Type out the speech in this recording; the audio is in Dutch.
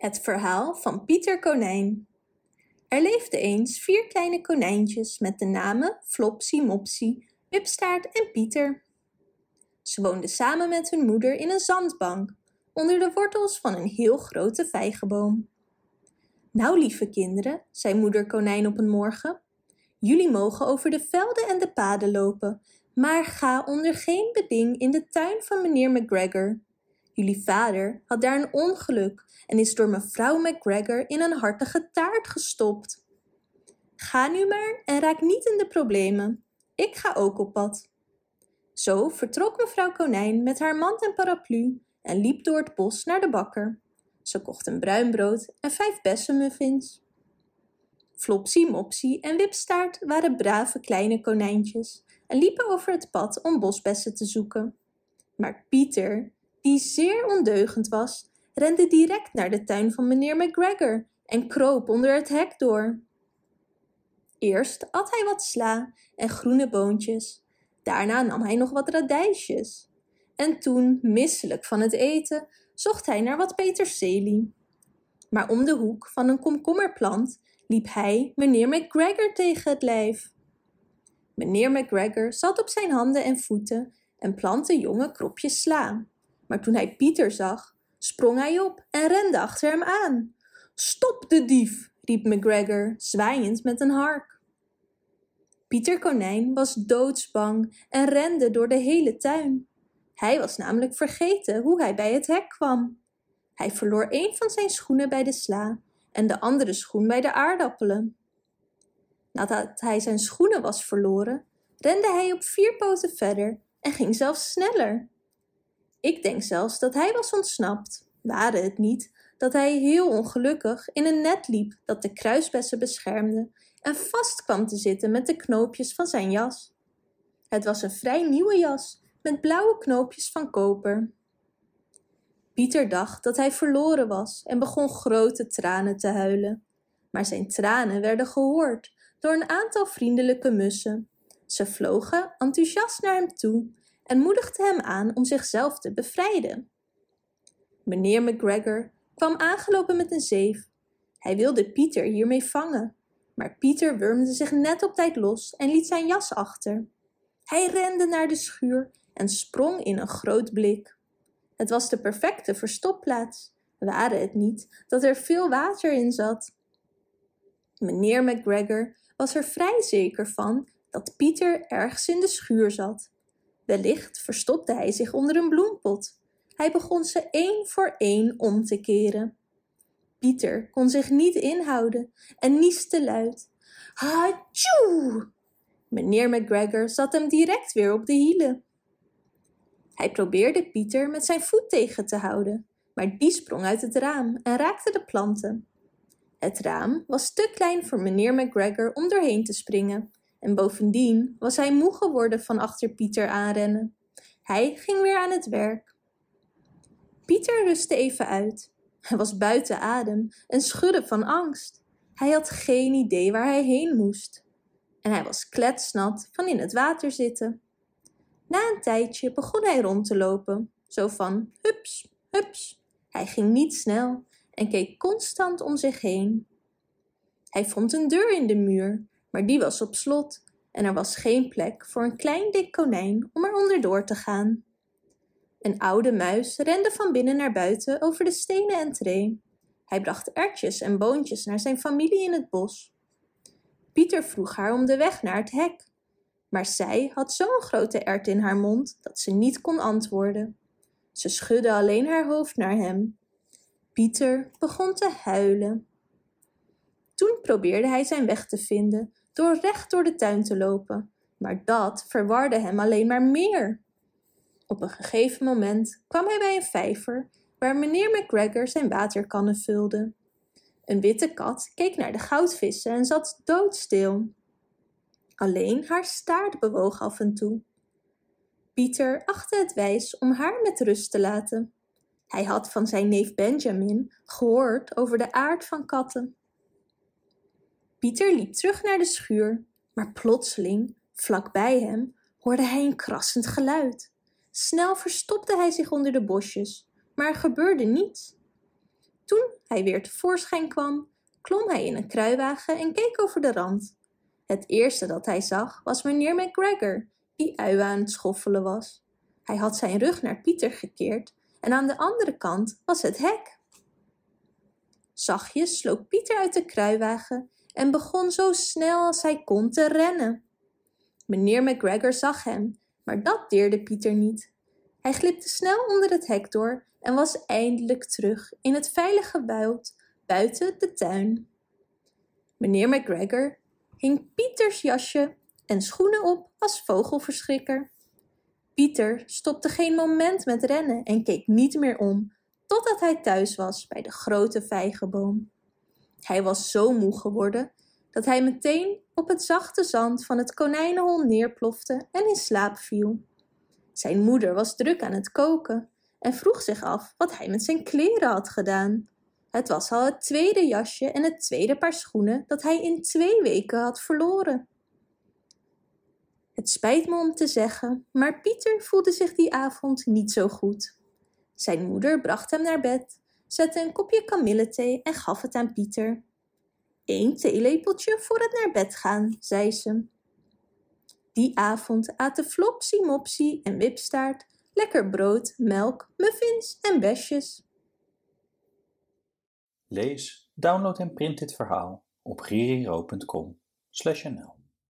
Het verhaal van Pieter Konijn. Er leefden eens vier kleine konijntjes met de namen Flopsie, Mopsie, Wipstaart en Pieter. Ze woonden samen met hun moeder in een zandbank onder de wortels van een heel grote vijgenboom. Nou, lieve kinderen, zei moeder konijn op een morgen, jullie mogen over de velden en de paden lopen, maar ga onder geen beding in de tuin van meneer McGregor. Jullie vader had daar een ongeluk en is door mevrouw McGregor in een hartige taart gestopt. Ga nu maar en raak niet in de problemen. Ik ga ook op pad. Zo vertrok mevrouw Konijn met haar mand en paraplu en liep door het bos naar de bakker. Ze kocht een bruin brood en vijf bessenmuffins. Flopsie, Mopsie en Wipstaart waren brave kleine konijntjes en liepen over het pad om bosbessen te zoeken. Maar Pieter, die zeer ondeugend was, rende direct naar de tuin van meneer McGregor en kroop onder het hek door. Eerst at hij wat sla en groene boontjes. Daarna nam hij nog wat radijsjes. En toen, misselijk van het eten, zocht hij naar wat peterselie. Maar om de hoek van een komkommerplant liep hij meneer McGregor tegen het lijf. Meneer McGregor zat op zijn handen en voeten en plantte jonge kropjes sla. Maar toen hij Pieter zag, sprong hij op en rende achter hem aan. Stop de dief, riep McGregor, zwaaiend met een hark. Pieter Konijn was doodsbang en rende door de hele tuin. Hij was namelijk vergeten hoe hij bij het hek kwam. Hij verloor een van zijn schoenen bij de sla en de andere schoen bij de aardappelen. Nadat hij zijn schoenen was verloren, rende hij op vier poten verder en ging zelfs sneller. Ik denk zelfs dat hij was ontsnapt, ware het niet dat hij heel ongelukkig in een net liep dat de kruisbessen beschermde en vast kwam te zitten met de knoopjes van zijn jas. Het was een vrij nieuwe jas met blauwe knoopjes van koper. Pieter dacht dat hij verloren was en begon grote tranen te huilen. Maar zijn tranen werden gehoord door een aantal vriendelijke mussen. Ze vlogen enthousiast naar hem toe en moedigden hem aan om zichzelf te bevrijden. Meneer McGregor kwam aangelopen met een zeef. Hij wilde Pieter hiermee vangen, maar Pieter wurmde zich net op tijd los en liet zijn jas achter. Hij rende naar de schuur en sprong in een groot blik. Het was de perfecte verstopplaats, ware het niet dat er veel water in zat. Meneer McGregor was er vrij zeker van dat Pieter ergens in de schuur zat. Wellicht verstopte hij zich onder een bloempot. Hij begon ze één voor één om te keren. Pieter kon zich niet inhouden en nieste luid. Hatsjoe! Meneer McGregor zat hem direct weer op de hielen. Hij probeerde Pieter met zijn voet tegen te houden, maar die sprong uit het raam en raakte de planten. Het raam was te klein voor meneer McGregor om doorheen te springen en bovendien was hij moe geworden van achter Pieter aanrennen. Hij ging weer aan het werk. Pieter rustte even uit. Hij was buiten adem en schudde van angst. Hij had geen idee waar hij heen moest. En hij was kletsnat van in het water zitten. Na een tijdje begon hij rond te lopen, zo van hups, hups. Hij ging niet snel en keek constant om zich heen. Hij vond een deur in de muur, maar die was op slot en er was geen plek voor een klein dik konijn om er onderdoor te gaan. Een oude muis rende van binnen naar buiten over de stenen entree. Hij bracht ertjes en boontjes naar zijn familie in het bos. Pieter vroeg haar om de weg naar het hek, maar zij had zo'n grote ert in haar mond dat ze niet kon antwoorden. Ze schudde alleen haar hoofd naar hem. Pieter begon te huilen. Toen probeerde hij zijn weg te vinden door recht door de tuin te lopen, maar dat verwarde hem alleen maar meer. Op een gegeven moment kwam hij bij een vijver waar meneer McGregor zijn waterkannen vulde. Een witte kat keek naar de goudvissen en zat doodstil. Alleen haar staart bewoog af en toe. Pieter achtte het wijs om haar met rust te laten. Hij had van zijn neef Benjamin gehoord over de aard van katten. Pieter liep terug naar de schuur, maar plotseling, vlak bij hem, hoorde hij een krassend geluid. Snel verstopte hij zich onder de bosjes, maar er gebeurde niets. Toen hij weer tevoorschijn kwam, klom hij in een kruiwagen en keek over de rand. Het eerste dat hij zag was meneer McGregor, die uien aan het schoffelen was. Hij had zijn rug naar Pieter gekeerd en aan de andere kant was het hek. Zachtjes sloop Pieter uit de kruiwagen en begon zo snel als hij kon te rennen. Meneer McGregor zag hem, maar dat deerde Pieter niet. Hij glipte snel onder het hek door en was eindelijk terug in het veilige woud buiten de tuin. Meneer McGregor hing Pieters jasje en schoenen op als vogelverschrikker. Pieter stopte geen moment met rennen en keek niet meer om, totdat hij thuis was bij de grote vijgenboom. Hij was zo moe geworden dat hij meteen op het zachte zand van het konijnenhol neerplofte en in slaap viel. Zijn moeder was druk aan het koken en vroeg zich af wat hij met zijn kleren had gedaan. Het was al het tweede jasje en het tweede paar schoenen dat hij in twee weken had verloren. Het spijt me om te zeggen, maar Pieter voelde zich die avond niet zo goed. Zijn moeder bracht hem naar bed, zette een kopje kamillethee en gaf het aan Pieter. Eén theelepeltje voor het naar bed gaan, zei ze. Die avond aten Flopsie, Mopsie en Wipstaart lekker brood, melk, muffins en besjes. Lees, download en print dit verhaal op ririro.com/nl